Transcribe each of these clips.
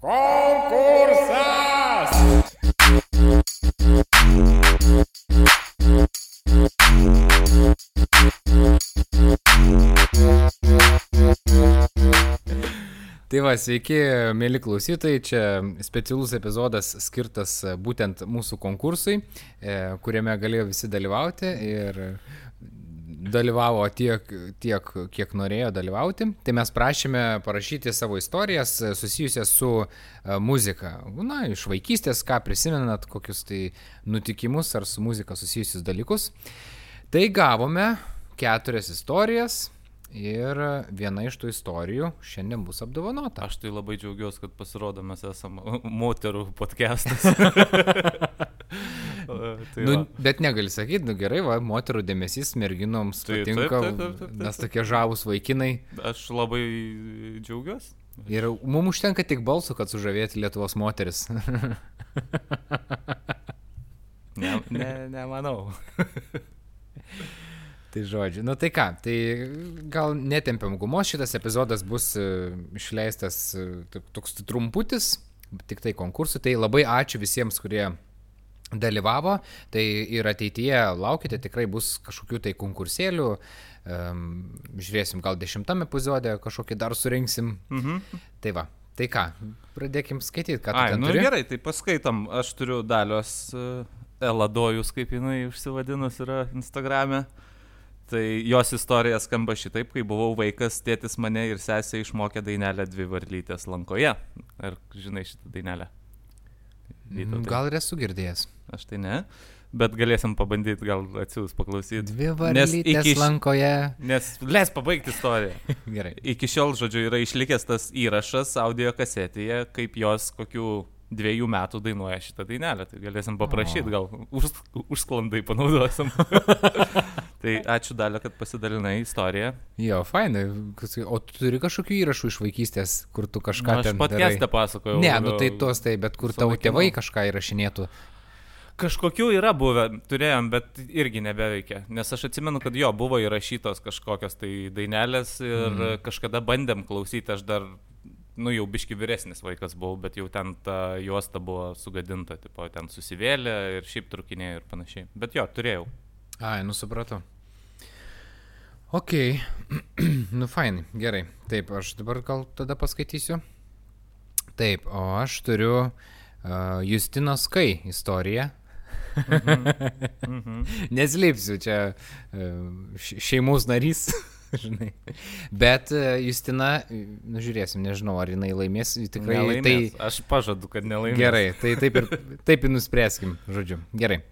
Konkursas! Tai va, sveiki, mėly klausytojai, čia specialus epizodas skirtas būtent mūsų konkursui, e, kuriame galėjo visi dalyvauti ir dalyvavo tiek, tiek, kiek norėjo dalyvauti. Tai mes prašėme parašyti savo istorijas susijusias su e, muzika. Na, iš vaikystės, ką prisimenat, kokius tai nutikimus ar su muzika susijusius dalykus. Tai gavome keturias istorijas Ir viena iš tų istorijų šiandien bus apdovanota. Aš tai labai džiaugiuosi, kad pasirodo mes esame moterų podcastas. tai nu, bet negali sakyti, nu gerai, va, moterų dėmesys merginoms tai, patinka, taip, taip, taip, taip, taip. nes tokie žavus vaikinai. Aš labai džiaugiuosi. Ir mums užtenka tik balsų, kad sužavėti Lietuvos moteris. ne, ne, nemanau. Tai žodžiu, nu tai ką, tai gal netempiam gumos, šitas epizodas bus uh, išleistas uh, toks trumputis, tik tai konkursų, tai labai ačiū visiems, kurie dalyvavo, tai ir ateityje laukite, tikrai bus kažkokių tai konkursėlių, um, žiūrėsim, gal dešimtam epizode kažkokį dar surinksim. Mhm. Tai va, tai ką, pradėkim skaityti, ką tu Ai, nu turi. gerai, tai paskaitom, aš turiu dalios uh, Eladojus, kaip jinai užsivadinus yra Instagram'e. Tai jos istorija skamba šitaip, kai buvau vaikas, tėtis mane ir sesė išmokė dainelę dvi varlytės lankoje. Ar žinai šitą dainelę? Vytautai. Gal ir esu girdėjęs. Aš tai ne, bet galėsim pabandyti, gal atsiūs paklausyti. Dvi varlytės iki, lankoje. Nes leis pabaigti istoriją. Gerai. Iki šiol, žodžiu, yra išlikęs tas įrašas audio kasetėje, kaip jos kokių dviejų metų dainuoja šitą dainelę. Tai galėsim paprašyti, gal už, užsklandai panaudosim. tai ačiū dalė, kad pasidalinai istoriją. Jo, fainai. O tu turi kažkokių įrašų iš vaikystės, kur tu kažką nu. Aš podcast'e pasakojau. Ne, nu tai tos tai, bet kur tavo tėvai kažką įrašinėtų. Kažkokių yra buvę, turėjom, bet irgi nebeveikia. Nes aš atsimenu, kad jo, buvo įrašytos kažkokios tai dainelės ir mm. kažkada bandėm klausyti, aš dar nu jau biški vyresnis vaikas buvau, bet jau ten ta juosta buvo sugadinta, tipo, ten susivėlė ir šiaip trukinėjo ir panašiai. Bet jo, turėjau. Ai, nu supratau. Ok, nu fainai, gerai. Taip, aš dabar gal tada paskaitysiu. Taip, o aš turiu uh, Justinos Kai istoriją. Mhm. Mhm. Neslėpsiu, čia uh, šeimos narys. žinai. Bet Justina, nu žiūrėsim, nežinau, ar jinai laimės, tikrai nelaimės. tai... Aš pažadu, kad nelaimės. Gerai, tai taip ir, taip ir nuspręskim, žodžiu. Gerai.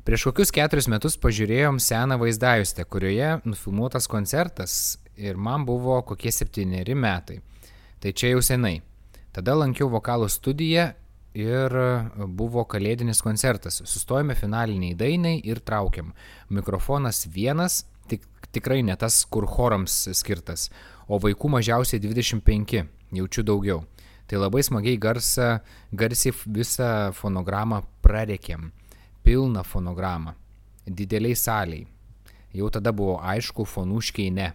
Prieš kokius keturis metus pažiūrėjom seną vaizdajuostę, kurioje nufilmuotas koncertas ir man buvo kokie septyneri metai. Tai čia jau senai. Tada lankiau vokalo studiją ir buvo kalėdinis koncertas. Sustojame finaliniai dainai ir traukiam. Mikrofonas vienas, tik, tikrai ne tas, kur chorams skirtas, o vaikų mažiausiai 25, jaučiu daugiau. Tai labai smagiai garsa, garsiai visą fonogramą prarekėm, pilną fonogramą, dideliai saliai. Jau tada buvo aišku, fonuškiai ne.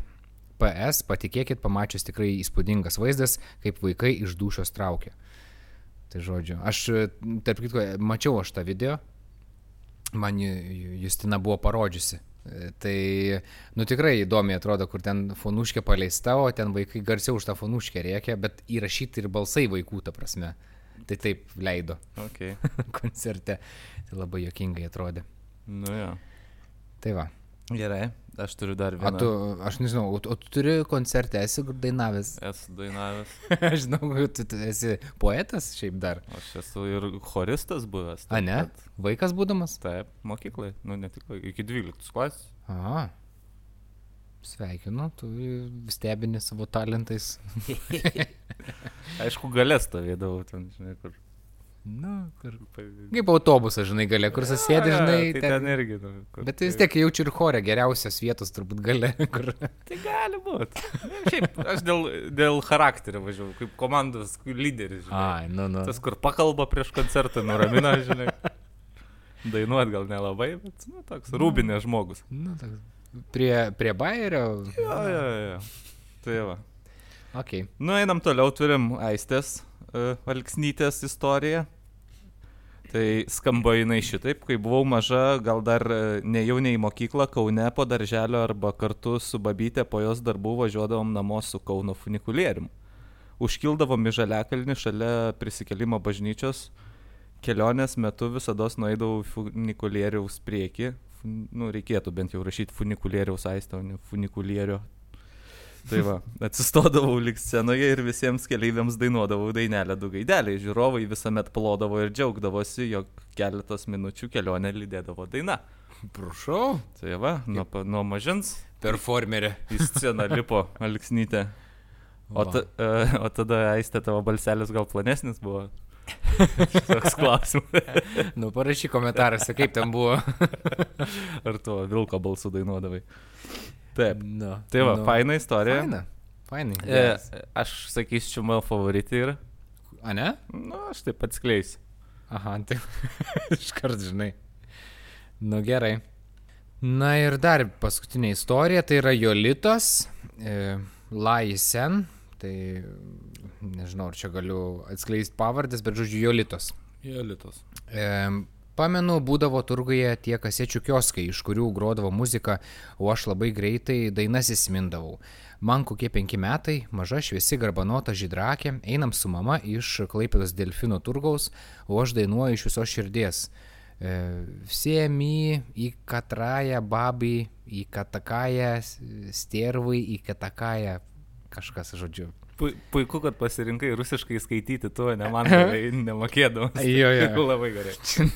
PS, patikėkit, pamačius tikrai įspūdingas vaizdas, kaip vaikai iš dušios traukia. Tai žodžiu, aš, tarp kitko, mačiau aš tą video, man Justina buvo parodžiusi Tai, nu tikrai įdomiai atrodo, kur ten fonuškė paleista, o ten vaikai garsiau už tą fonuškę rėkia, bet įrašyti ir balsai vaikų, ta prasme. Tai taip leido. Okay. Koncerte. Tai labai jokingai atrodė. Nu jo. Tai va. Gerai. Aš turiu dar vieną. O tu, aš nežinau, o, o tu turi koncertą, esi dainavęs? Esu dainavęs. aš žinau, kad tu, tu esi poetas šiaip dar. Aš esu ir choristas buvęs. A, ne? Pat. Vaikas būdamas? Taip, mokyklai, nu ne tik iki 12 klasės. Aha. Sveikinu, tu stebini savo talentais. Aišku, galės stovėdavau ten, žinai, kur Nu, kur. Kaip autobusas, žinai, gale, kur susėdi, žinai. Ja, tai ten, ten irgi. Nu, kur, bet vis tiek jaučiu ir chorę geriausias vietos turbūt gale. Kur... Tai gali būti. Šiaip, aš dėl, dėl charakterio važiavau, kaip komandos lyderis. Žinai. Ai, nu, nu. Tas, kur pakalba prieš koncertą, nuramina, žinai. Dainuot gal nelabai, bet, nu, toks rūbinės žmogus. Nu, toks. Prie, prie bairio. Jo, jo, jo. Tai va. Okay. Nu, einam toliau, turim aistės uh, Alksnytės istorija. Tai skamba jinai šitaip, kai buvau maža, gal dar e, nejauniai į mokyklą Kaune po darželio arba kartu su babytė po jos darbų važiuodavom namo su Kauno funikulierium. Užkildavom į žaliakalnį šalia prisikelimo bažnyčios, kelionės metu visada nueidavau funikulieriaus prieki, nu, reikėtų bent jau rašyti funikulieriaus aistą, o ne funikulierio Tai va, atsistodavau lik scenoje ir visiems keleiviams dainuodavau dainelę du gaideliai. Žiūrovai visuomet plodavo ir džiaugdavosi, jog keletos minučių kelionę lydėdavo daina. Prašau. Tai va, nuo, nuo mažins. Performerė. Į sceną lipo Alksnytė. O, ta, uh, o tada aistė tavo balselis gal planesnis buvo? Toks klausimas. nu, parašy komentaruose, kaip ten buvo. Ar tu Vilko balsu dainuodavai? Taip. No, tai va, no. faina istorija. Faina. Fainai. E, aš sakysiu, mano favoritai yra. A ne? Nu, aš taip atskleisiu. Aha, tai iškart žinai. Nu gerai. Na ir dar paskutinė istorija, tai yra Jolitos, e, Laisen, tai nežinau, ar čia galiu atskleisti pavardės, bet žodžiu Jolitos. Jolitos. E, Pamenu, būdavo turguje tie kasečių kioskai, iš kurių grodavo muzika, o aš labai greitai dainas įsimindavau. Man kokie penki metai, maža šviesi garbanota žydrakė, einam su mama iš Klaipėdos Delfino turgaus, o aš dainuoju iš visos širdies. Siemi į katrają babį, į katakają stervai, į katakają kažkas žodžiu. Puiku, kad pasirinkai rusiškai skaityti, tu ne man tai nemokėdamas. Jo, jo. Labai gerai.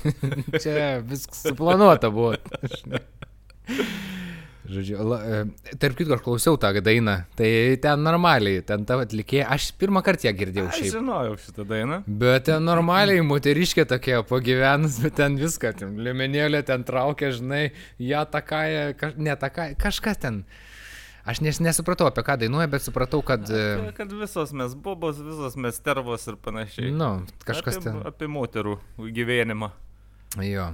Čia viskas suplanuota buvo. Žodžiu, la, e, tarp kitko, aš klausiau tą dainą, tai ten normaliai, ten ta atlikėja, aš pirmą kartą ją girdėjau šiaip. Aš žinojau šitą dainą. Bet ten normaliai, moteriškė tokia, pagyvenus, bet ten viską, ten limenėlė ten traukia, žinai, ją takaja, kaž, ne takaja, kažkas ten. Aš nes, nesupratau, apie ką dainuoja, bet supratau, kad... Apie, kad visos mes bobos, visos mes tervos ir panašiai. Nu, kažkas apie, ten. Apie moterų gyvenimą. Jo.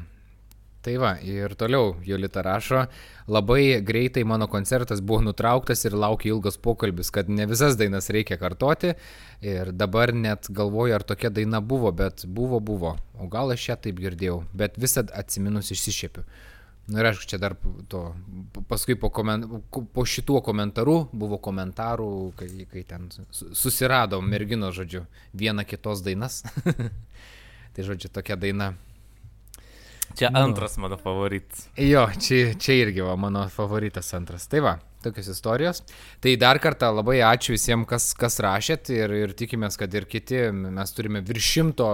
Tai va, ir toliau Jolita rašo, labai greitai mano koncertas buvo nutrauktas ir laukia ilgas pokalbis, kad ne visas dainas reikia kartoti. Ir dabar net galvoju, ar tokia daina buvo, bet buvo, buvo. O gal aš ją taip girdėjau, bet visad atsiminus išsišėpiu. Na ir aišku, čia dar to, paskui po, koment, po šituo komentaru buvo komentarų, kai, kai ten susirado mergino, žodžiu, vieną kitos dainas. tai, žodžiu, tokia daina. Čia nu. antras mano favoritas. Jo, čia, čia irgi va, mano favoritas antras. Tai va, tokios istorijos. Tai dar kartą labai ačiū visiems, kas, kas rašėt ir, ir tikimės, kad ir kiti, mes turime virš šimto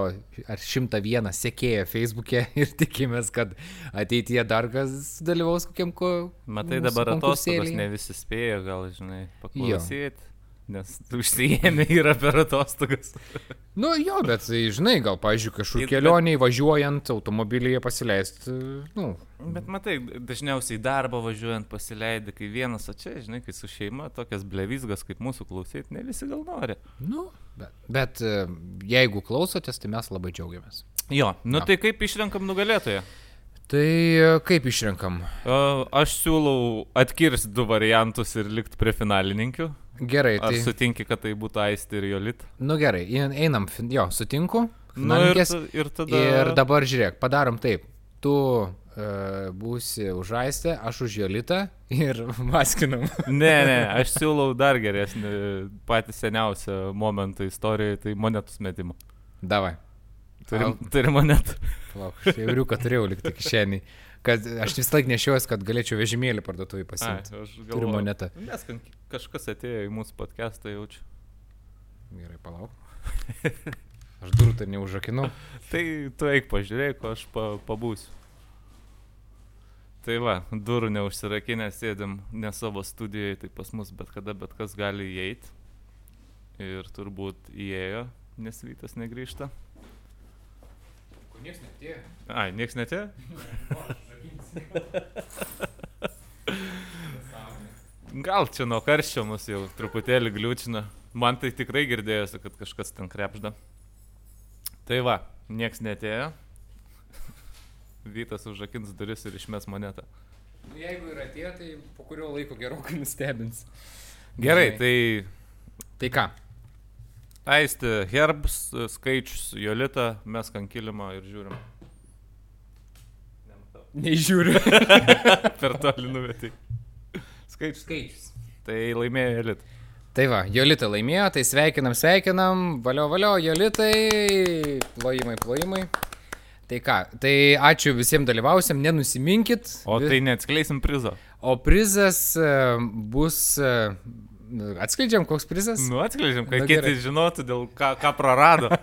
ar šimtą vieną sekėją Facebook'e ir tikimės, kad ateityje dar kas dalyvaus kokiam ko. Matai, dabar atostogos ne visi spėjo, gal žinai, paklausyti. Nes tu užsijėmė yra per atostogas. nu jo, bet žinai, gal, pažiūrėjau, kažkur kelioniai važiuojant automobilyje pasileisti, nu, Bet matai, dažniausiai darbą važiuojant pasileidai, kai vienas, o čia, žinai, kai su šeima, tokias blevizgas kaip mūsų klausyti, ne visi gal nori. Nu, bet, bet jeigu klausotės, tai mes labai džiaugiamės. Jo, nu ja. tai kaip išrenkam nugalėtoją? Tai kaip išrenkam? Aš siūlau atkirsti du variantus ir likti prie finalininkių. Gerai, tai... Ar sutinki, kad tai būtų Aisti ir Jolit? Nu gerai, einam, jo, sutinku. Nu, ir, ir, tada... ir dabar žiūrėk, padarom taip. Tu uh, būsi už Aistę, aš už Jolitą ir maskinam. ne, ne, aš siūlau dar geresnį, patį seniausią momentą istorijoje, tai monetus metimą. Davai. Turim, turim monetų. Plauk, aš jau kad turėjau likti kišenį. Kad aš vis laik nešiuosi, kad galėčiau vežimėlį parduotuvį pasimti. Ai. Turiu monetą. Nes kažkas atėjo į mūsų podcastą, jaučiu. Gerai, palauk. Aš durų tai neužrakinau. tai tu eik pažiūrėk, aš pa, pabūsiu. Tai va, durų neužsirakinę sėdėm ne savo studijoje, tai pas mus bet kada bet kas gali įeiti. Ir turbūt įėjo, nes Vytas negrįžta. Ko nieks netėjo? Ai, nieks netėjo? Gal čia nuo karščio mus jau truputėlį gliūčina. Man tai tikrai girdėjosi, kad kažkas ten krepžda. Tai va, nieks netėjo. Vytas užrakins duris ir išmes monetą. Nu, jeigu ir atėjo, tai po kurio laiko gerokai nustebins. Gerai, Žinai. tai... Tai ką? Aisti, Herbs, skaičius, Jolita, mes ant kilimo ir žiūrim. Nežiūriu. per toli nuvetai. Skaičius. Skaičius. Tai laimėjo Jolita. Tai va, Jolita laimėjo, tai sveikinam, sveikinam, valio, valio, Jolitai, plojimai, plojimai. Tai ką, tai ačiū visiems dalyvausiam, nenusiminkit. O tai neatskleisim prizo. O prizas e, bus... e, Atskleidžiam, koks prizas? Nu, atskleidžiam, kad Na, kiti gerai. žinotų, dėl ką, ką prarado.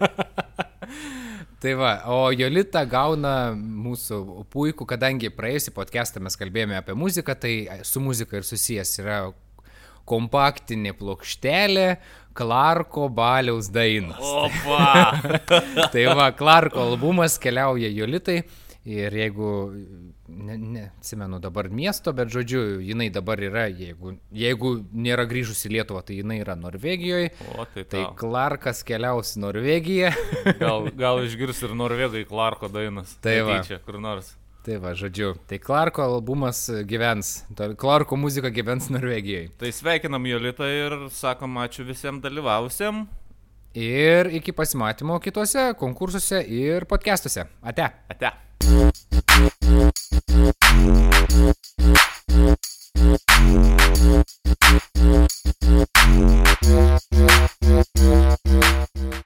Tai va, o Jolita gauna mūsų puikų, kadangi praėjusį podcastą mes kalbėjome apie muziką, tai su muzika ir susijęs yra kompaktinė plokštelė Klarko Baliaus dainos. Opa! Tai va, Klarko albumas keliauja Jolitai ir jeigu, ne, ne, dabar miesto, bet žodžiu, jinai dabar yra, jeigu, jeigu nėra grįžusi į Lietuvą, tai jinai yra Norvegijoje. O tai Tai tai. Klarkas keliaus į Norvegiją. Gal, gal išgirs ir norvegai Klarko dainas. Tai va. Netyčia, kur nors. Tai va, žodžiu, tai Klarko albumas gyvens, Klarko muzika gyvens Norvegijoje. Tai sveikinam Jolitą ir sakom ačiū visiems dalyvausiam. Ir iki pasimatymo kitose konkursuose ir podcastuose. Ate. Ate. Thank you.